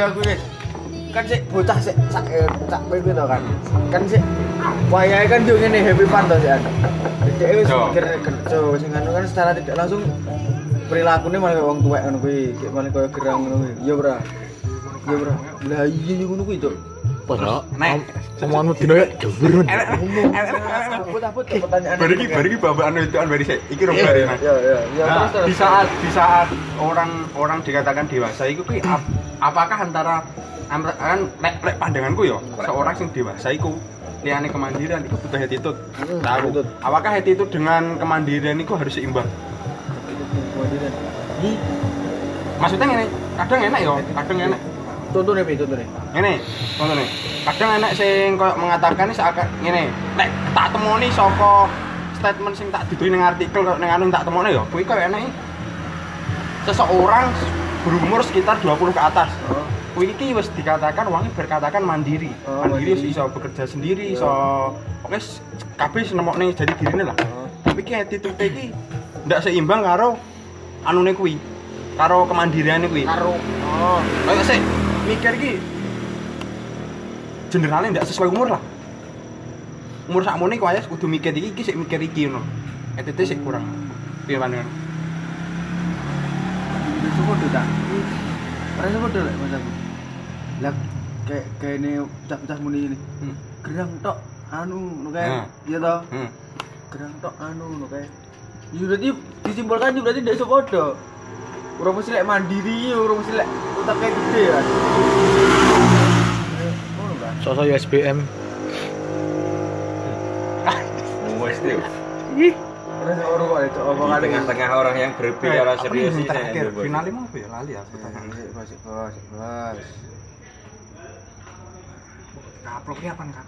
ada gue kan sih bocah sih sak eh, sak kowe to kan kan sih wayahe kan yo ngene happy fun to sih dia wis mikir kerja sing anu kan secara tidak langsung perilakunya malah kayak wong tuwek ngono kuwi kayak malah kayak gerang ngono kuwi iya bro iya bro lah iya ngono kuwi cok Padahal Nek. omonganmu dino ya jember. Abot abot pertanyaan. Bariki bariki babakan itu an bari sik. Iki rong Iya bari. iya iya. iya. Nah, Terus terus. di saat di saat orang orang dikatakan dewasa itu kuwi ap- apakah antara kan lek lek pandanganku yo seorang sing dewasa iku liyane kemandirian itu butuh attitude. Hmm, Tahu. attitude. Apakah attitude dengan kemandirian itu harus seimbang? Maksudnya ngene, kadang enak yo, kadang enak. Contohnya pi contohnya. Ngene, ngono Kadang enak sing koyo mengatakan ini seakan ngene, nek tak temoni saka statement sing tak diberi ning artikel kok ning anu tak temoni yo, kuwi koyo enak seseorang berumur sekitar 20 ke atas. Oh. Kuwi iki wis dikatakan wangi berkatakan mandiri. Oh, mandiri wis iso bekerja sendiri, iso wis kabeh wis nemokne jadi dirine lah. Oh. Tapi ki attitude iki ndak seimbang karo anune kuwi. Karo kemandiriane kuwi. Karo. Oh. Kayak sih mikir iki generalnya ndak sesuai umur lah. Umur sakmene kok aja kudu mikir iki iki sik mikir iki ngono. Attitude sik kurang. Piye pandangan? Itu kok tidak. Rasa kok lek Mas aku. Lah kayak kayak ini pecah-pecah muni ini. Hmm. Gerang tok anu ngono kae. Hmm. Iya toh? Hmm. Gerang tok anu ngono kae. Ya berarti disimpulkan juga berarti ndak iso padha. Urung mesti lek mandiri, urung mesti lek kayak gede. Eh, kan. Sosok USBM. Wes tuh. Ih, Terus orang kok itu Di tengah-tengah orang yang berbicara Apa serius ini terakhir finalnya mau apa ya lali ya pertanyaan. Bos, bos, bos. Kaplok ki apa kak?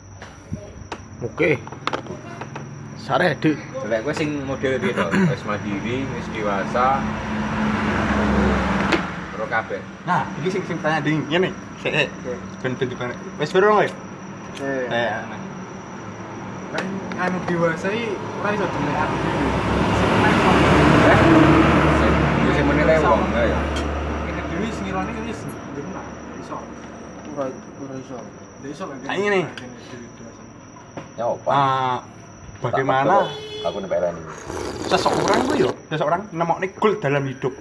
oke. Sare dik. Lek kowe sing model gitu, wis mandiri, wis dewasa. Kabeh. Nah, iki sing sing tanya ding ngene. Sik, sik. Ben ben dibane. Wis berong kowe? Eh, Eh, kan anu dewasa iki ora iso delek aku Eh? Sing menilai wong enggak ya. ini dhewe sing ngirone wis bener iso ora ora iso. Iso kan Kayak ngene. Ya apa? ah, bagaimana aku nempelan ini. seseorang itu yo, seseorang nemokne goal dalam hidup.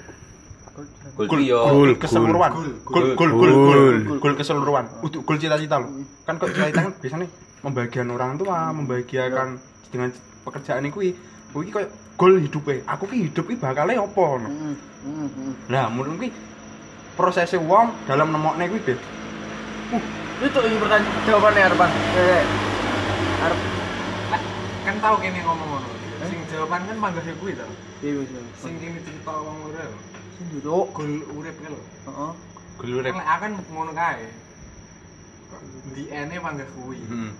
Gol. Gol. keseluruhan. Gol. Gol gol gol Gol. gol gol keseluruhan. Untuk gol cita-cita lo. Kan kok cita-cita kan biasanya membahagiakan orang tua, membahagiakan dengan pekerjaan kuwi. Kuwi koyo gol hidupe. Aku ki hidup ki bakale opo. Heeh. Nah, menurut kuwi prosesnya wong dalam nemokne kuwi deh. Uh, itu ini pertanyaan jawabannya Arpan. Eh, Arp. kan tau kene ngomong ngono sing jawaban kan manggahe kuwi to Iya, iya. sing kene cerita wong ora Sendiri. gol urip ki lho Heeh. Gol urip. Kan lek akan ngono kae di ene manggah kuwi Hmm.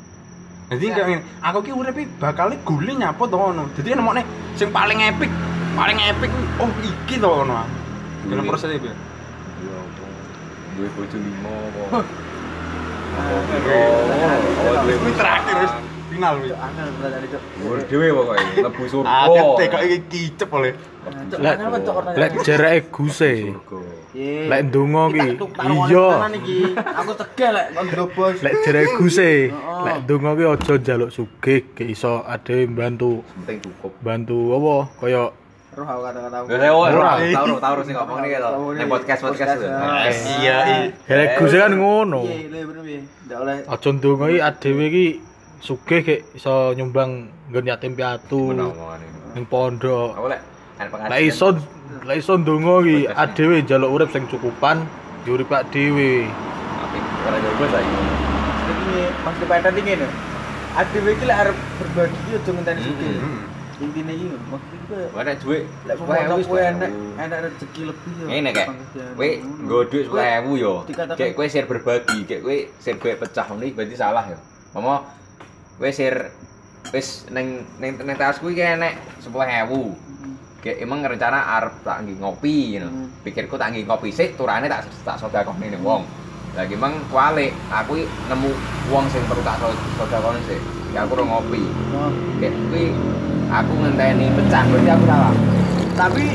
Jadi kayak ngene, aku ki uripe bakal gule nyapo to ngono. Jadi nemokne sing paling epic, paling epic kuwi oh iki to ngono. Dalam proses itu. ya. Apa? Duwe bojo limo apa? Oh, duwe terakhir wis final kuwi. Angel pertanyaan itu. Dhewe pokoke, lebu surga. Agak teko iki kicep oleh. Lek lek jereke guse. Lek ndonga ki iya. Aku tegel lek kon drobos. Lek jereke guse, lek ndonga ki aja njaluk sugih, ge iso ade bantu penting cukup. bantu apa kaya Roh aku kata-kata ora, Ora. tahu tahu sing ngomong iki to. Ning podcast podcast lho. Ah. Eh, Iya, iya. lek guse kan ngono. Iya, iya bener piye. Ndak oleh Aja ndonga iki adewe iki sugih ge iso nyumbang nggon yatim piatu ning pondok. Aku lek. Lek iso lek iso ndonga iki adewe njaluk urip sing cukupan, ya urip ak dhewe. Tapi ora jauh saiki. Jadi pas dipeten iki ngene. Adewe iki lek arep berbagi iki aja ngenteni sugih. Hmm. Intine iki maksud iki koyo Ora duit. lek kowe enek enek rezeki lebih ya. Ngene kek. Kowe nggo dhuwit 10.000 yo. Kayak kowe share berbagi, kayak kowe share gue pecah iki berarti salah ya. Mama kowe share wis ning ning ning tas kuwi ki enek 10.000. Kayak emang rencana arep tak nggi ngopi ngono. Hmm. Pikirku tak nggi ngopi sik turane tak tak sedekahne ning wong. Lagi emang kualik, aku i nemu wong sing perlu tak sedekahne sik. Ya aku ngopi. Kayak kuwi aku ngenteni pecah berarti aku salah. Tapi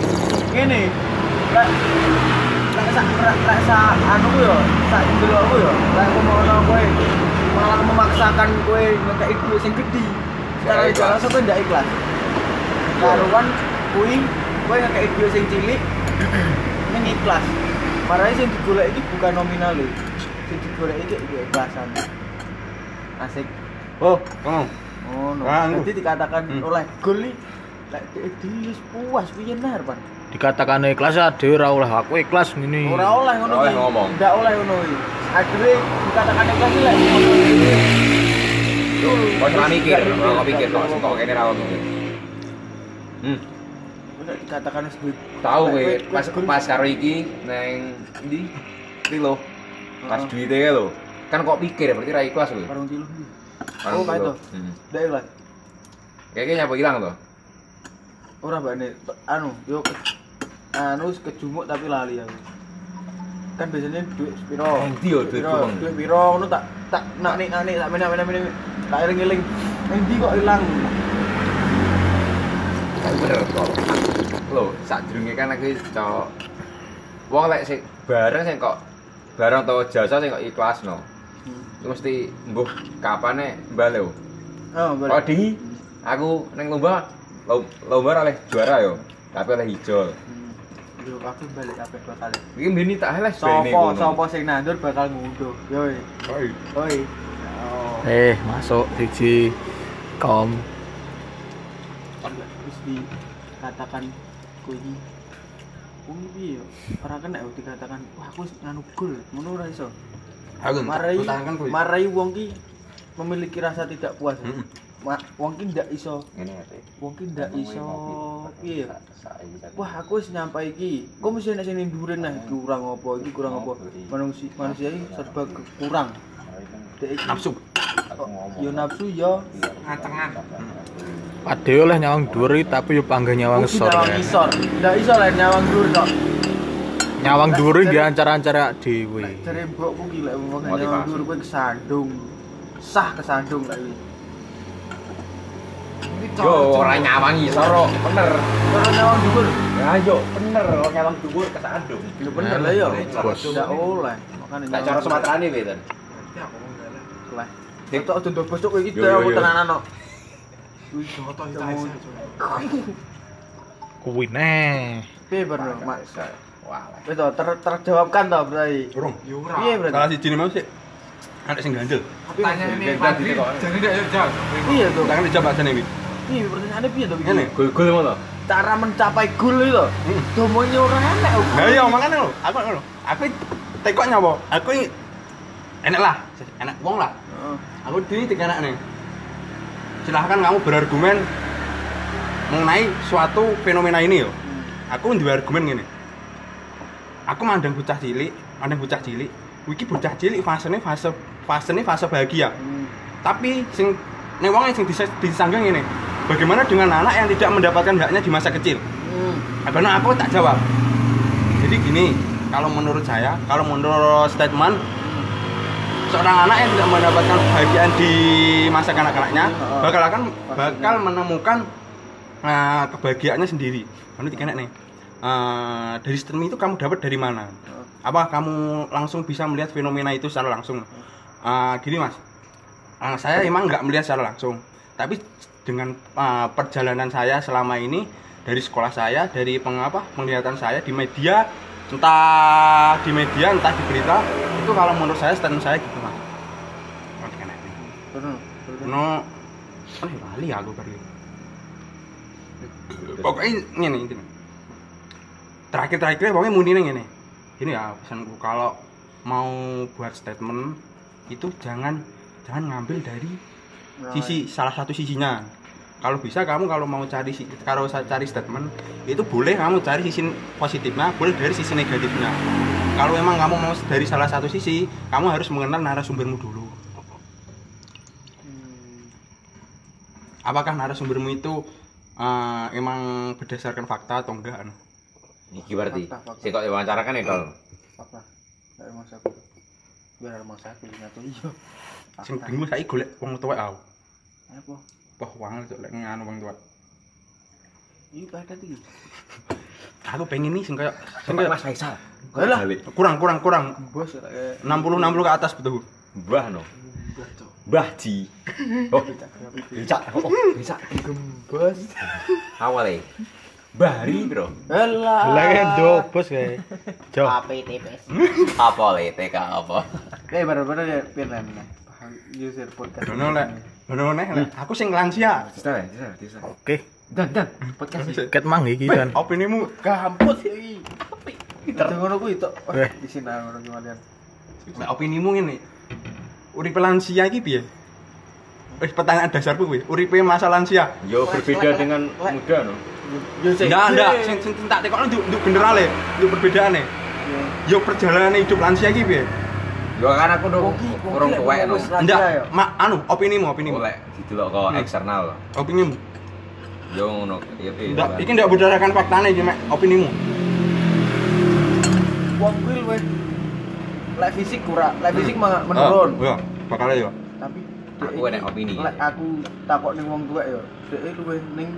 ngene. Lek lek sak lek sak anu ku yo, sak ndelokku yo, lek ngono kowe malah memaksakan kowe ngekeki duit sing gede. Secara Ya, tidak ikhlas. kowe ndak ikhlas. Karuan kuwi kowe ngekeki duit sing cilik ning ikhlas. Marane sing digolek iki bukan nominal lho. Sing digolek iki keikhlasan. Asik. Oh, oh. Oh, no. Jadi dikatakan Hmm. oleh gol iki lek wis puas piye nar, Pan. Dikatakan ikhlas ya dhewe ora oleh aku ikhlas ngene. Ora oleh ngono oleh iki. ngomong. Ndak oleh ngono iki. Akhire dikatakan ikhlas iki lek ngono. Kok ora mikir, ora kok pikir kok sing kok kene ra ono. Hmm, dikatakan duit. tahu kowe pas pas karo iki neng ndi? Iki lho. Pas duite kae lho. Kan kok pikir berarti ra ikhlas kowe. Warung tilu Oh, kae to. Hmm. Ndak ikhlas. Kayaknya nyapa ilang to. Ora bane anu yo anu kejumuk tapi lali aku. Kan biasanya duit piro? Nang ndi yo duit Piro? Duit piro ngono tak tak nak nik nak nik tak meneh meneh meneh tak eling-eling. Nang ndi kok ilang? Kok. Lho, sadurunge kan aku cok wong lek sing bareng sing kok barang atau jasa sing kok ikhlasno. Itu mesti mbuh kapane bale. Oh, Oh, boleh. di aku neng lomba lom- lomba ora oleh juara yo, tapi oleh hijau. Hmm. Yo aku balik kabeh dua kali. Iki mbini tak oleh Sopo sopo sing nandur bakal ngunduh. Yoi. Oi. Oi. Eh, masuk siji kom. Terus dikatakan iki Wong iki yo? Ora kena yo dikatakan wah aku nganu gol, ngono ora iso. Aku Marai marai wong ki memiliki rasa tidak puas. Heeh. Ma, wong ki ndak iso, Ngene ate. wong ki ndak iso piye? Wah, aku wis nyampe iki. Kok mesti nek sing nduren nah iki kurang apa, iki kurang apa. Manusia manusia ini serba ke- kurang. Dek iki nafsu. yo nafsu yo ngacengan Pade oleh nyawang iki, tapi yo panggah nyawang ngesor. nyawang ya. isor. Ndak iso lah nyawang dhuwur kok. Nyawang dhuwur iki ancar-ancar dhewe. Jare mbokku ki lek wong nyawang dhuwur kowe kesandung. Sah kesandung lek iki. Yo ora nyawang isor kok, bener. Kalau nyawang dhuwur, Ya yo bener kok nyawang dhuwur kesandung. yo bener lah yo. Bos. Ndak oleh. Makane Tak cara Sumaterane kowe ten. ya nggalah Lah. Nek tok aja bos kok iki Yo, yo, aku yo. tenanan kok. joto itu aja Kuwi neh. Piye bener, Mak? Wah. Wis to ter terjawabkan to berarti. Urung. ya ora Piye berarti? Salah siji mau sih. Ada sing ganjel. tanya ini kok. jadi ndak jauh Piye to? Tangan dicoba jane iki. Piye pertanyaane piye to? Ngene. Gol-gol ngono. Cara mencapai gol itu. Hmm. Domonya ora enak. Lah iya makane lho, aku ngono. Aku tekok nyapa? Aku enak lah, enak wong lah. Heeh. Aku di tiga anak nih. Silahkan kamu berargumen mengenai suatu fenomena ini yo. Aku dua argumen gini. Aku mandang bocah cilik, mandang bocah cilik. Wiki bocah cilik fasenya fase fasenya fase bahagia. Hmm. Tapi sing ning wong sing dis- disanggang ini. Bagaimana dengan anak yang tidak mendapatkan haknya di masa kecil? Hmm. Karena aku tak jawab. Jadi gini, kalau menurut saya, kalau menurut statement seorang anak yang tidak mendapatkan kebahagiaan di masa kanak-kanaknya bakal akan bakal menemukan eh, kebahagiaannya sendiri. Lalu tiga nih. eh, dari statement itu kamu dapat dari mana? Apa kamu langsung bisa melihat fenomena itu secara langsung? Eh, gini mas, Eh, saya emang nggak melihat secara langsung, tapi dengan eh, perjalanan saya selama ini dari sekolah saya, dari pengapa penglihatan saya di media, entah di media, entah di berita, itu kalau menurut saya statement saya gitu mas. No, kan lali aku kali. Pokoknya ini ini. Terakhir-terakhir pokoknya muni ini. Ini ya pesanku kalau mau buat statement itu jangan jangan ngambil dari sisi salah satu sisinya. Kalau bisa kamu kalau mau cari si- kalau saya cari statement itu boleh kamu cari sisi positifnya, boleh dari sisi negatifnya. Kalau memang kamu mau dari salah satu sisi, kamu harus mengenal narasumbermu dulu. Hmm. apakah narasumbermu itu eh, emang berdasarkan fakta atau enggak anu? Iki berarti. Fakta, fakta. Sing kok diwawancarakan ya kalau. Apa? Ndak emang aku. Biar emang aku nyatu iya. Sing bingung saiki golek wong tuwek aku Apa? wah wangel cok lek nganu wong tuwek Iki pada iki. aku pengen nih sing kayak sing kayak Mas Faisal. Balik. Kurang kurang kurang. Bos kayak 60 60 ke atas betul. Mbah no. Mbah Ji. Oh. Oh, becak. gembos. Awale. Bari, Bro. Alah. Lah kan do bos kae. Jo. APTPS. Apa le TK apa? Kayak bener-bener ya pian user podcast. Ono lek ono neh lek aku sing lansia. Bisa, bisa, bisa. Oke. Dan, dan, podcast iki. Ket mang iki Weh, kan. opinimu Kampus iki. Kita ngono kuwi tok. Di sini ngono gimana? lek opinimu ngene. Uripe lansia iki piye? Wis pertanyaan dasarku kuwi. Uripe masa lansia. Yo berbeda dengan muda no. Yo sing Enggak, enggak, sing sing tak tekokno untuk untuk generale, untuk perbedaane. Yo perjalanan hidup lansia iki piye? Yo kan aku udah kurang tuwek no. Enggak, ma, anu opinimu, opinimu. Oleh didelok kok Hmm. eksternal. Opinimu. Yo ngono. Iya, iya. Enggak, iki ndak berdasarkan faktane iki, Mek. Opinimu. Wong kuwi luwih lek fisik kurang, lek fisik mah menurun. Oh, yo, bakal yo. Tapi Aku enek iki, opini. Lek aku takok ning wong tuwek yo, dhek luwih ning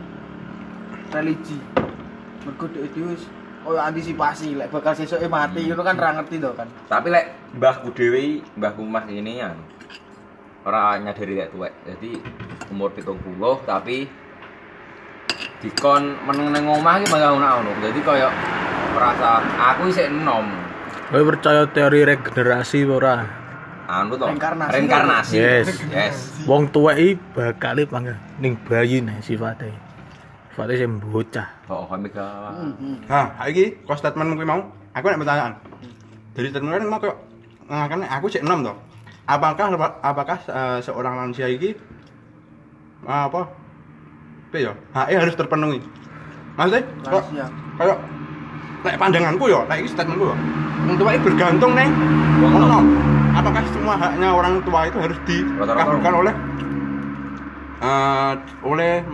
religi. Mergo dhek dhewe wis koyo antisipasi lek bakal sesuke mati ngono kan ra ngerti to kan. Tapi lek mbahku dhewe, mbahku Mas ini ya ora nyadari lek tuwek. Jadi umur 70 tapi dikon meneng nang omah iki malah ono. Jadi koyo merasa aku isih enom. Kowe percaya teori regenerasi ora? Anu to. Reinkarnasi. Reinkarnasi. Yes. Yes. Wong tuwek iki bakal pangga ning bayi nih sifate. Sifate sing bocah. Oh, kami ke. Nah, iki kok statementmu kuwi mau, aku nek pertanyaan. Dari statementmu kan mau kok ngakan aku cek 6 toh. Apakah apakah eh, seorang lansia iki eh, apa? Apa ya? HE harus terpenuhi. Maksudnya kok kayak nek pandanganku ya, nek iki statementku ya. Wong tua itu bergantung neng nom. Apakah semua haknya orang tua itu harus dikabulkan oleh eh oleh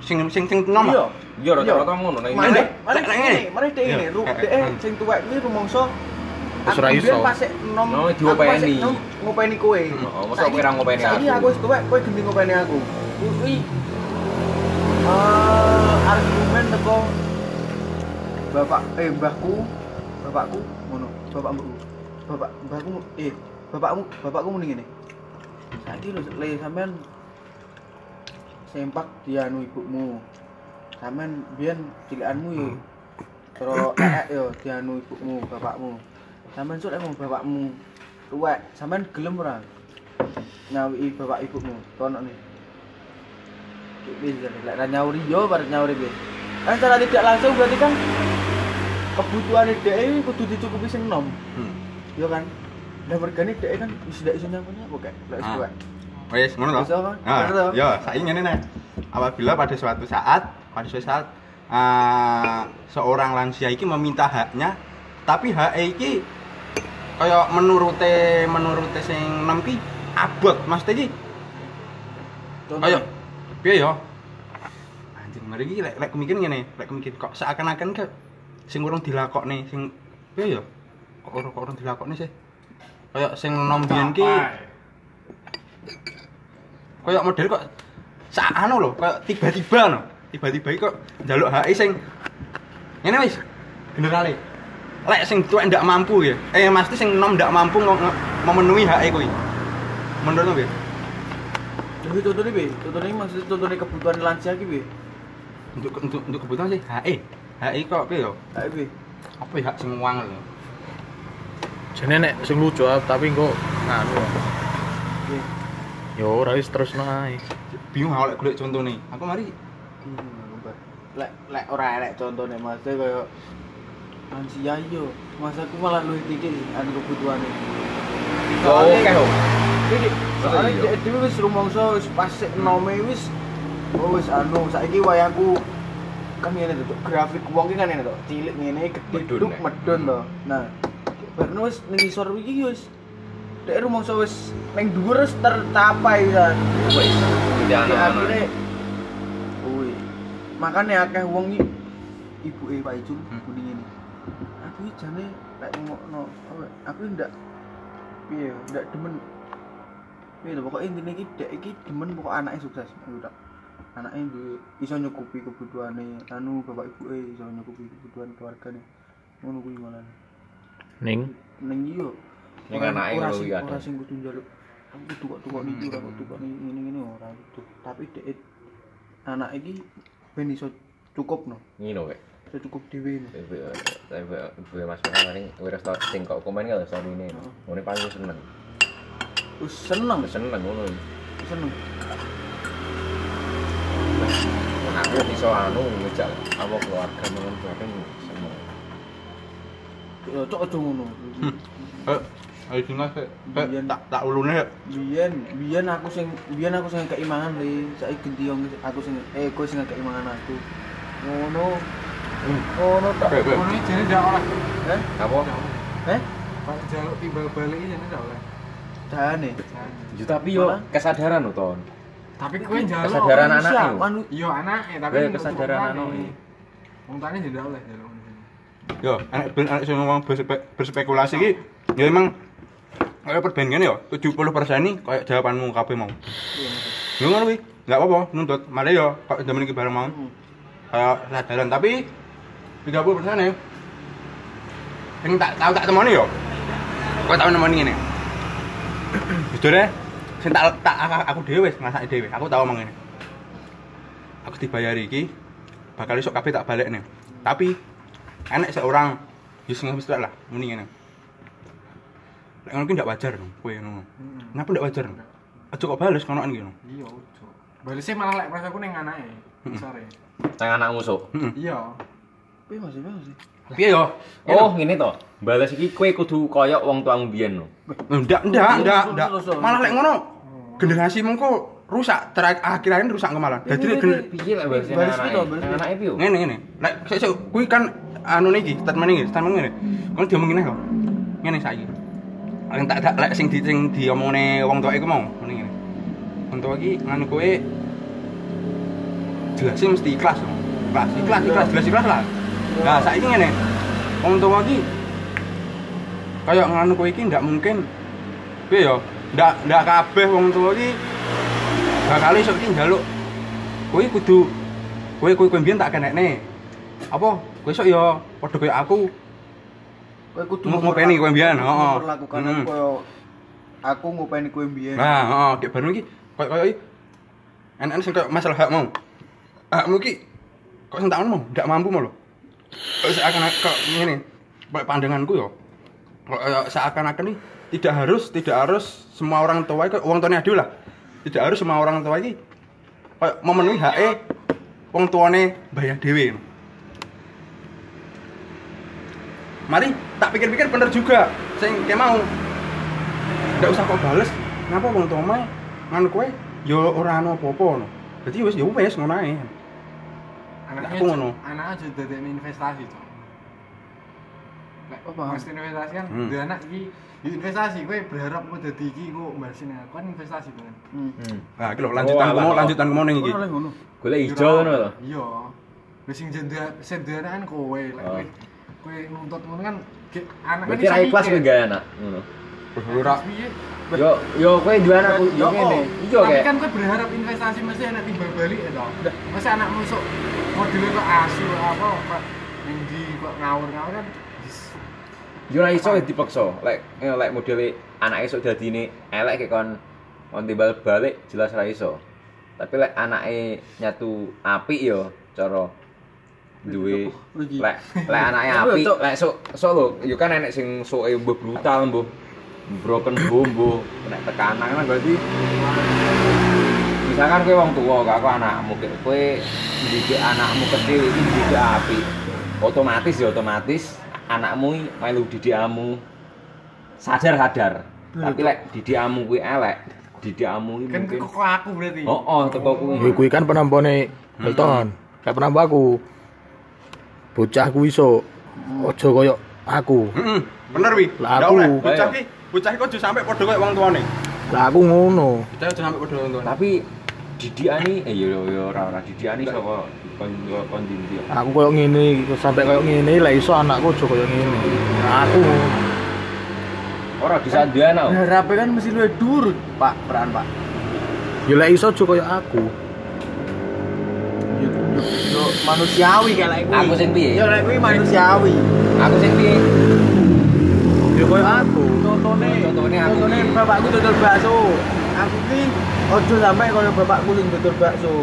sing sing sing nom? Iya. Iya, rata-rata ngono nek Mari, mari ngene. ini, mari ini, Iya. ru eh. sing tuwek kuwi rumangsa Wis ora iso. Pas sik nom. No, aku diopeni. pas sik nom ngopeni kowe. Oh, masa kowe ra ngopeni Saiki aku? aku wis tuwek, kowe gendeng ngopeni aku. Kuwi eh argumen teko bapak eh mbahku, bapakku ngono, bapak mbakku. Bapak mbahku eh bapakmu bapakku muni ngene. Saiki lho le sampean sempak dianu ibumu. Sampean biyen cilikanmu yo Terus ek yo dianu ibumu, bapakmu. Sampeyan sok emang bapakmu tuwek, sampeyan gelem ora? Nyawiki bapak ibumu, tono nih. Bisa lek ra nyauri yo bar nyauri piye. Kan secara tidak langsung berarti kan kebutuhan dhek iki kudu dicukupi sing nom, Hmm. yo kan. Lah mergane dhek kan wis ndak iso nyampe apa kayak lek wis. Wes, ngono toh. Ya, saiki ngene nek. Apabila pada suatu saat, pada suatu saat eh, seorang lansia iki meminta haknya, tapi hak iki kaya menurute menurute sing nem ki abot Mas iki. Contoh. Ayo. Piye ya? Anjing, mari iki lek lek kemikir ngene, lek kemikir kok seakan-akan ke sing urung dilakokne sing piye ya? Kok urung kok urung dilakokne sih? Kayak sing nom biyen ki kayak model kok sak anu lho, kayak tiba-tiba no. Tiba-tiba iki kok njaluk HI sing ngene wis. Generale. Lek sing tuwek ndak mampu ya. Eh mesti sing nom ndak mampu memenuhi HI kuwi. Menurutmu piye? Jadi contohnya piye? Contohnya maksudnya contohnya kebutuhan lansia ki piye? Untuk untuk untuk kebutuhan sih HI. HI kok piye yo? Kayak piye? Apa ya hak sing wangel lho. Jane nek sing lucu tapi kok nganu. Ya ora wis terus nae. Bingung aku lek golek contone. Aku mari Hmm. Lek lek ora enek contone maksudnya kaya lansia yo. Masa aku malah luwih titik anu kebutuhane. Oh, oke, Om. Iki soalnya dhek dhewe wis rumangsa wis pas nome wis oh wis anu saiki wayangku kan ngene to grafik wong ki kan ngene to cilik ngene gede Medun, medun to nah barno wis ning isor iki wis dek rumah wis neng dhuwur wis tercapai kan wis. Di akhire kuwi makane akeh wong iki ibuke Pak Ijung kuning hmm. ngene. aku iki jane lek ngono aku ndak piye ndak demen. Piye pokok intine iki dek iki demen pokok anaknya sukses ngono ta anaknya duwe iso nyukupi kebutuhane anu bapak ibu e iso nyukupi kebutuhan keluarga ngono kuwi malah. Neng? Neng iyo Ning Ora- sing- ora sing kudu njaluk aku kok tukok niki ora kok tukok niki ngene-ngene ora kudu tapi dek anak iki ben iso cukup no Ngino kek. iso cukup dhewe no Ibu ibu ibu Mas Bang paling wis sing kok komen kalau story ini. Ngene paling seneng. wis seneng Seneng ngono. seneng aku iso anu ngejak apa keluarga mengen bareng seneng. ya cok aja ngono Eh, ayo tinggal sik. Biyen. tak tak ulune ya. biyen biyen aku sing biyen aku sing keimangan le saiki ganti wong aku sing eh kowe sing keimangan aku ngono ngono tak. Ngono iki jane ndak oleh. eh Apa? eh Pak jaluk timbal balik iki jane ndak oleh. dane Yo tapi yo kesadaran lho, Ton. Tapi kowe njaluk Kesadaran anaknya lho. manu Iya anake tapi kesadaran tuane. Wong jane ndak oleh jaluk. Yo, anak ben anak sing ngomong berspe- berspekulasi iki ya emang kayak perbandingan ya 70% nih kayak jawabanmu kabeh mau. Yo ngono kuwi. Enggak apa-apa nuntut. Malah yo kok zaman iki bareng mau. Kayak sadaran tapi 30% ya. Sing tak tahu tak temoni yo. Kok tau nemoni ngene. Jujur ya, sing tak tak aku- dhewe wis ngrasake dhewe. Aku tau omong ngene. Aku dibayari iki bakal esuk kabeh tak balik nih. Tapi enek seorang wis ngewis lah muni ngene. Lek ngono ki ndak wajar dong, kowe ngono. Kenapa ndak wajar? Aja kok bales konoan ki ngono. Iya, ojo. Balese malah lek pas aku ning anake. Sore. Nang anak musuh. Iya. piye Mas piye Mas Piye yo? Oh, ngene to. Bales iki kowe kudu koyok wong tuamu biyen lho. Ndak, ndak, ndak, ndak. Malah lek ngono generasi mengko rusak terakhir akhir-akhir rusak kemalan. Dadi lek gener- Piye lek bales anake? Anake piye? ngene ngene. Lek sik kuwi kan anu niki statement iki, statement ngene. Kon diomongin ae kok. Ngene saiki. Paling tak tak lek sing di sing diomongne wong tuwa iku mau ngene. Wong tuwa iki nganu kowe jelasin mesti ikhlas. Ikhlas, ikhlas, ikhlas, jelas ikhlas lah. Nah, saiki ngene. Wong tuwa iki kayak nganu kowe iki ndak mungkin piye ya? Ndak ndak kabeh wong tuwa iki bakal iso iki njaluk kowe kudu kowe kowe mbiyen tak kenekne. Apa kowe iso ya padha kaya aku kowe kudu ngopeni kowe mbiyen, heeh. memperlakukan Hmm. koyo aku ngopeni kowe mbiyen Nah, heeh, kayak baru iki koyo koyo iki enak sing koyo masalah hak mau. Hakmu iki kok sing tak mau ndak mampu mau lho. Kok seakan kok ngene. Kayak pandanganku yo. Kok kayak seakan-akan nih tidak harus tidak harus semua orang tua kok wong tuane adil lah. Tidak harus semua orang tua iki kayak memenuhi hak e wong tuane bayar dhewe. Mari tak pikir-pikir bener juga. Sing kayak mau ndak usah kok bales. Ngapa wong tua mah nganu kowe yo ora ana apa-apa no. Dadi wis yo wis ngono ae. Anaknya Aku ngono. Anak aja dadekne investasi, Cok. Lek Oh, mesti investasi kan, Hmm. anak iki ya investasi, kowe berharap mau dadi iki kok mbalesin aku kan investasi kan. hmm. Hmm. Nah, iki lho lanjutan Oh, mau lanjutan mau ning iki. Golek ijo ngono lho. Iya. Wis sing anak kan kowe, lek. Kowe nuntut ngono kan anak Berarti iso ra ikhlas kowe gawe anak ngono. Ora Piye? Yo yo kowe duwe anak yo Yo, ngene. oh. Ijo Tapi kayak kan kowe berharap investasi mesti anak timbal balik ya toh. Mesti anak masuk modelnya kok asu apa kok ndi kok ngawur-ngawur kan. Yo ora iso dipaksa. Lek eh, lek modele anake esuk dadine elek kayak kon kon timbal balik jelas ra iso. Tapi lek anake nyatu apik yo cara duwe lek lek anake Cok. lek sok sok lho yo kan enek sing soke mbuh brutal mbuh broken home mbuh nek tekanan kan berarti misalkan kowe wong tuwa gak aku anakmu kowe didik anakmu kecil iki didik apik otomatis ya otomatis anakmu iki melu didikamu sadar sadar tapi lek didikamu kuwi elek didikamu iki Kan mungkin kok aku berarti. oh oh teko kuwi kuwi kan penampane Elton. Kayak penampaku. Bocah ku iso aja koyo aku. Heeh, bener wi. Lah aku-. Bocah ki, bocah ki kudu sampe padha kaya wong tuane. Lah aku ngono. Bocah kudu sampe padha wong tuane. tapi didikani eh yo yo ora ora didikani saka kon kon Aku koyo ngene iki sampe koyo ngene lah iso anakku aja koyo ngene. Aku ora bisa anak Harape kan mesti luwih dhuwur, Pak, peran, Pak. Ya lah iso aja koyo aku. Yo yo yo manusiawi kayak kuwi. Aku sing piye? Ya lek kuwi manusiawi. Aku sing piye? Ya koyo aku. Contone, Contone aku contone iki. bapakku dodol bakso. Aku ki ojo sampe koyo bapakku sing dodol bakso.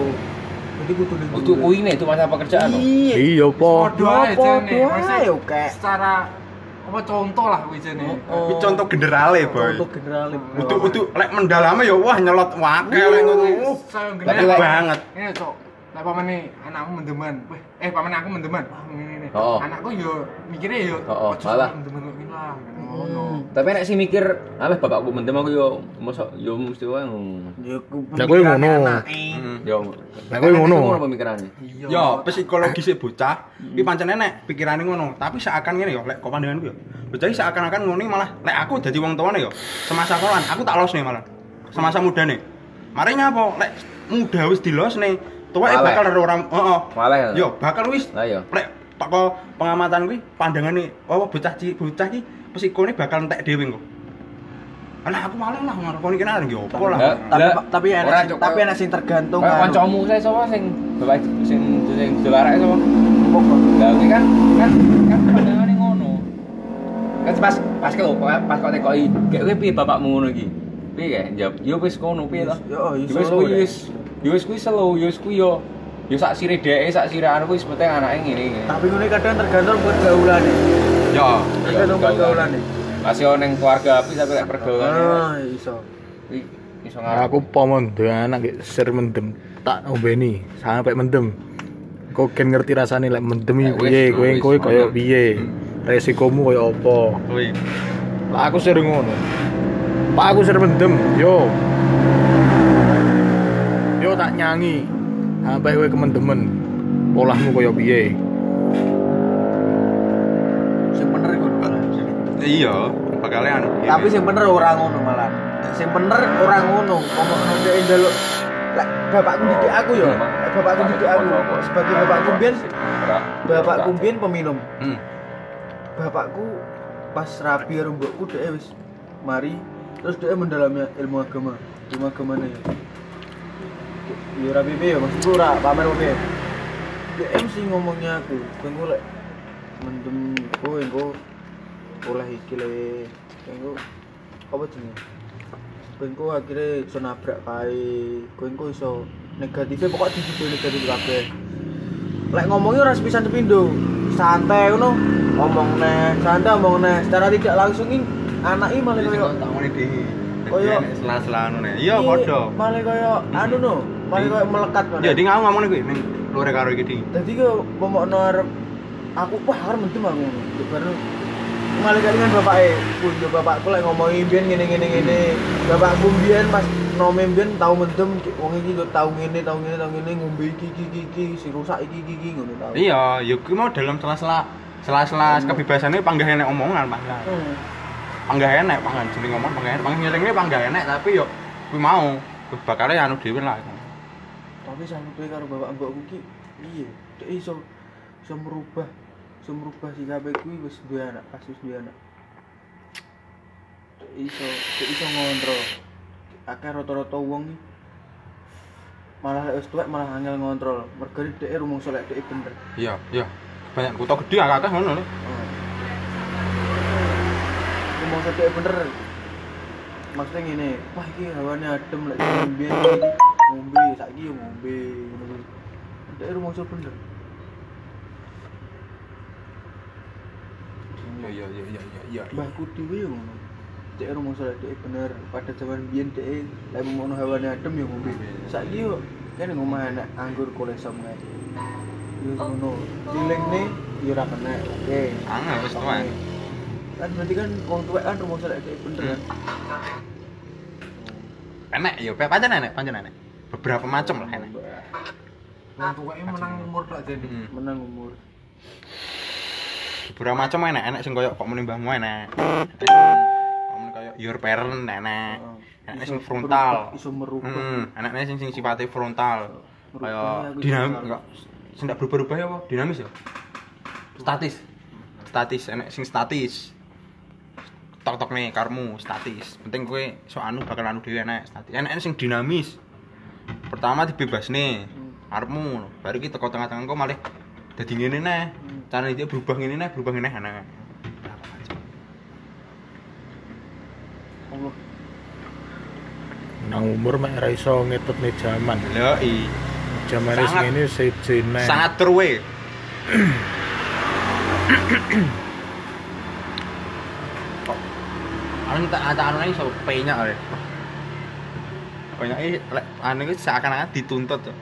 Jadi kudu. Untuk kuwi nih, itu masa pekerjaan. loh. Iya. Iya po. Podo ae Apa jane. doa Maksudnya yo kek. secara apa contoh lah kuwi jane. Iki contoh generale, boy. Contoh general. Untuk untuk lek mendalame ya wah nyelot wakil lek ngono. Tapi banget. Ini cok, lek pamane anakmu mendeman. Eh pamane aku mendeman. Wah, ngene ngene. Oh. Anakku yo mikirnya yo Oh, oh, ojo malah. mendeman kok ngene lah. Hmm. Ngono. Tapi nek sih mikir, ah bapakku mendem aku yo mosok yo mesti wae ngono. Ya ku. Lah kuwi ngono. Hmm. Yo. Lah kuwi ngono. Ngono pemikirannya. Iya. Ya, psikologis bocah, iki pancen enek pikirane ngono, tapi seakan ngene ya, lek kok pandanganku ya. Bocah iki seakan-akan ngono malah lek aku dadi wong tuane ya, semasa kolan aku tak losne malah. Semasa mudane. Mari nyapa lek muda wis dilosne, tuweke Malah. bakal ora heeh. Malah ya. Yo, bakal wis Lah yo. lek toko pengamatan kuwi pandangane oh bocah ci bocah iki psikone bakal entek dhewe engko. Alah aku malah lah ngareponi kene yo opo lah. Lah, Tapi tapi tapi kok- enak sing tergantung kancamu saya sapa sing bapak sing sing dolarake sapa? Lah kuwi kan kan kan pandangane ngono. Kan pas pas kok pas kok tekoki, kayak kowe piye bapakmu ngono iki? Piye kayak jawab, yo wis ngono piye to? Yo, kuwi wis yo wis kuwi slow, yo wis kuwi yo yo sak sire dheke, sak sire anu kuwi penting anake ngene ngene. Tapi ngono kadang tergantung pergaulane. Yo. Tergantung pergaulane. Pas yo ning keluarga api tapi lek pergaulan Ah, iso. iso ngaruh. Aku pomon duwe anak iki ser mendem tak ombeni sampai mendem. Kok ken ngerti rasane lek mendem iki Eh, piye, kowe kowe koyo piye. Resikomu koyo apa? Kuwi. Lah aku sering ngono. Pak aku sering mendem, yo. Tak nyanyi. Sampai kowe kemendemen. Polahmu koyo piye? Sing bener iku. Iya, bakal anu. Tapi sing bener ora ngono malah. Sing bener ora ngono. Ngomong ndek njaluk lek bapakku didik aku yo. Lek bapakku didik aku sebagai bapakku mbiyen bapakku mbiyen peminum. Hmm. Bapakku pas rapi karo mbokku dhek wis mari terus dhek mendalami ilmu agama. Ilmu agamane ya. Ya ora piye ya, maksudku ora pamer piye. Dhek mesti ngomongnya aku, kowe lek mendem kowe engko oleh iki le engko apa jenenge kowe engko akhirnya iso nabrak kae kowe engko iso negatifnya pokok dijudo negatif kabeh lek ngomongnya ora sepisan sepindo santai ngono ngomong neh santai ngomong neh secara tidak langsung ini anak ini malah koyo tak ngene dhewe. Koyo- Koyo sela-sela anu ne. Iya padha. malah koyo anu no malah koyo melekat malah Ya di ngomong ngomong kuwi ning lore karo iki ding. Jadi ke momokno arep aku wah arep mendem aku Baru malah kan bapake, pun yo bapakku lek ngomongi mbiyen ngene ngene ngene. Bapakku mbiyen pas nome mbiyen tau mendem wong iki yo tau ngene tau ngene tau ngene ngombe iki iki iki iki si rusak iki iki iki ngono tau. Iya, ya kuwi mau dalam sela-sela sela-sela kebebasannya panggah enek omongan panggah. Hmm. Panggah enek panggah jeneng ngomong panggah enek. Panggah nyelengne panggah enek tapi yo kuwi mau bakale anu dhewe lah. Tapi sampe karo bapak mbokku ki iya, dek iso iso merubah iso merubah sikape kuwi wis duwe anak, pas wis duwe anak. Dek iso, dek iso ngontrol. Akeh rata-rata wong ki malah wis tuwek malah angel ngontrol. Mergo dhek rumangsa lek dhek bener. Iya, iya. Banyak kutha gede akeh ngono lho. Oh. Rumangsa dhek bener. Maksudnya ngene, wah iki hawane adem lek mbiyen iki ngombe, saiki yo ngombe ngono kuwi. Dhek rumangsa bener. Iya, iya, iya, iya, iya, iya. Mbahku dhewe yo ngono. Dek rumangsa dhek bener. Pada zaman biyen dhek lek mono hawane adem yo ngombe. Saiki yo kene ngomah enak anggur kolesom kae. Yo ngono. Dilingne yo ora kena. Oke. Angel wis tuwek. Kan berarti kan wong tuwek kan rumangsa dhek bener kan. Enek ya, pancen enek, pancen enek. Beberapa macam lah enek. Wong tuweke menang umur tok jane. Hmm. Menang umur. Beberapa macam enek, enek sing koyo kok sing Kok muni koyo your parent enek. Enek sing Iso frontal. berubah, Iso merubah. Hmm, enaknya sing sing sifatnya frontal. Kayak dinamis enggak sing ndak berubah-ubah ya apa? Dinamis ya? Statis. Statis, enek sing statis. Tok-tok nih karmu statis. Penting kowe sok anu bakal anu dhewe enek statis. Enek sing dinamis. Pertama dibebas nih. Hmm. arepmu. Baru iki teko tengah-tengah kok malah dadi ngene neh. Carane dia berubah ngene neh, berubah ngene ana. Allah Nang umur mek ora iso ngetutne jaman. Lho i. Jaman wis Sangat- ngene sejene. Sangat. Kok anu tak ada anu iso penyak ale. Penyak iki lek anu iki seakan-akan dituntut. tuh.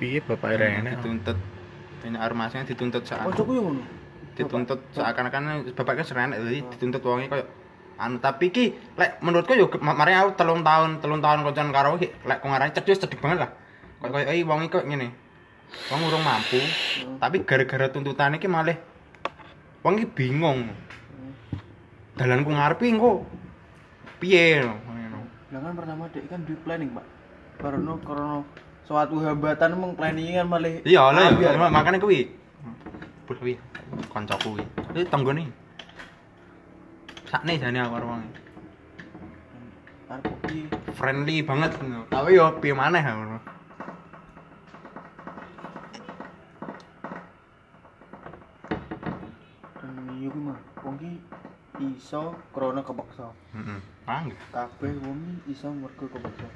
Piye bapak Rene? Dituntut. Penyak armasnya dituntut seakan yo ngono. Dituntut seakan-akan bapaknya serenek jadi dituntut wonge koyo anu. Tapi ki lek menurutku yo ma- mari aku telung tahun telung tahun kocan karo iki lek ku ngarani cedhek cedhek banget lah. Koyo koyo iki wong iki kok ngene wong urung mampu. Tapi gara-gara tuntutan iki malah wong iki bingung. Dalanku ngarepi engko piye Lah kan pertama dek kan duit planning, Pak. Karena karena suatu hambatan emang planning malah iya lah ya makane kuwi. Bul kuwi kancaku kuwi. Iki tanggane sakne jane aku karo wong friendly banget. Tapi yo piye maneh iso krana kepaksa. Heeh. Paham. Kabeh wong iso mergo kepaksa.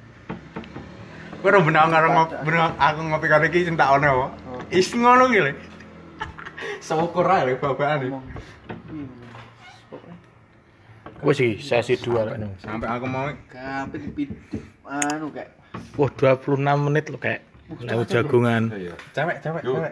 Kowe ora bener karo ngopi aku ngopi karo iki sing tak ono apa? Oh. Is ngono ki lho. Syukur ae lho babakane. Iya. Wis iki sesi 2 kan. Sampai aku mau kabeh dipit anu kayak Wah 26 menit lho kayak. Lewat jagungan. Iya. cewek cewek cewek.